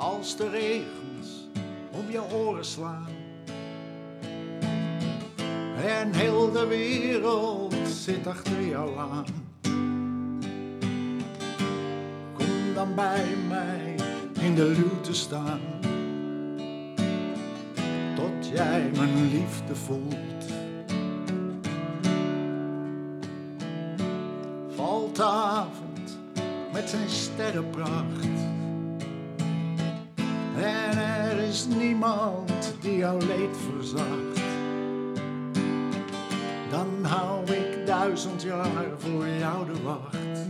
als de regens om je oren slaan. En heel de wereld zit achter jou aan. Kom dan bij mij in de luw te staan. Tot jij mijn liefde voelt. Valt avond met zijn sterrenpracht. Is niemand die jouw leed verzacht. Dan hou ik duizend jaar voor jou de wacht.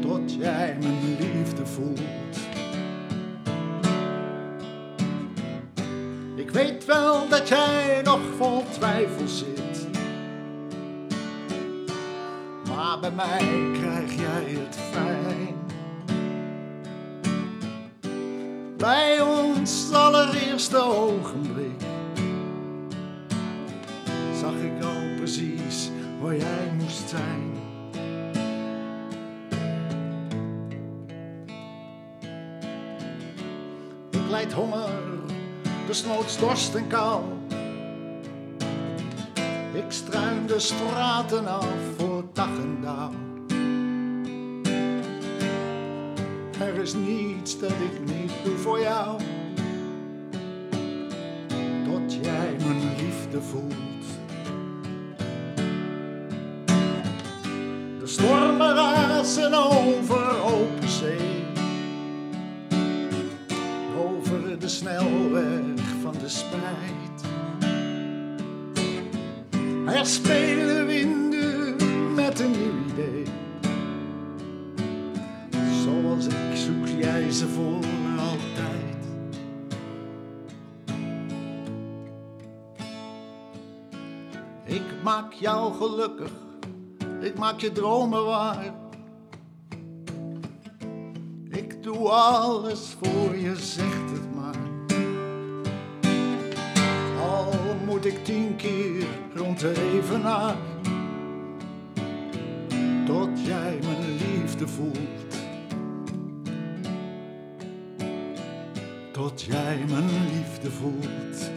Tot jij mijn liefde voelt. Ik weet wel dat jij nog vol twijfel zit. Maar bij mij krijg jij het fijn. Bij ons allereerste ogenblik zag ik al precies waar jij moest zijn. Ik leid honger, desnoods dorst en kou. Ik struin de straten af voor dag en dauw. Er is niets dat ik niet doe voor jou. Tot jij mijn liefde voelt. De stormen razen over open zee. Over de snelweg van de spijt. Er spelen winden met een nieuw idee. Zoals ik zoek jij ze voor altijd. Ik maak jou gelukkig, ik maak je dromen waar. Ik doe alles voor je, zegt het maar. Al moet ik tien keer rond de evenaar. Tot jij mijn liefde voelt. Tot jij mijn liefde voelt.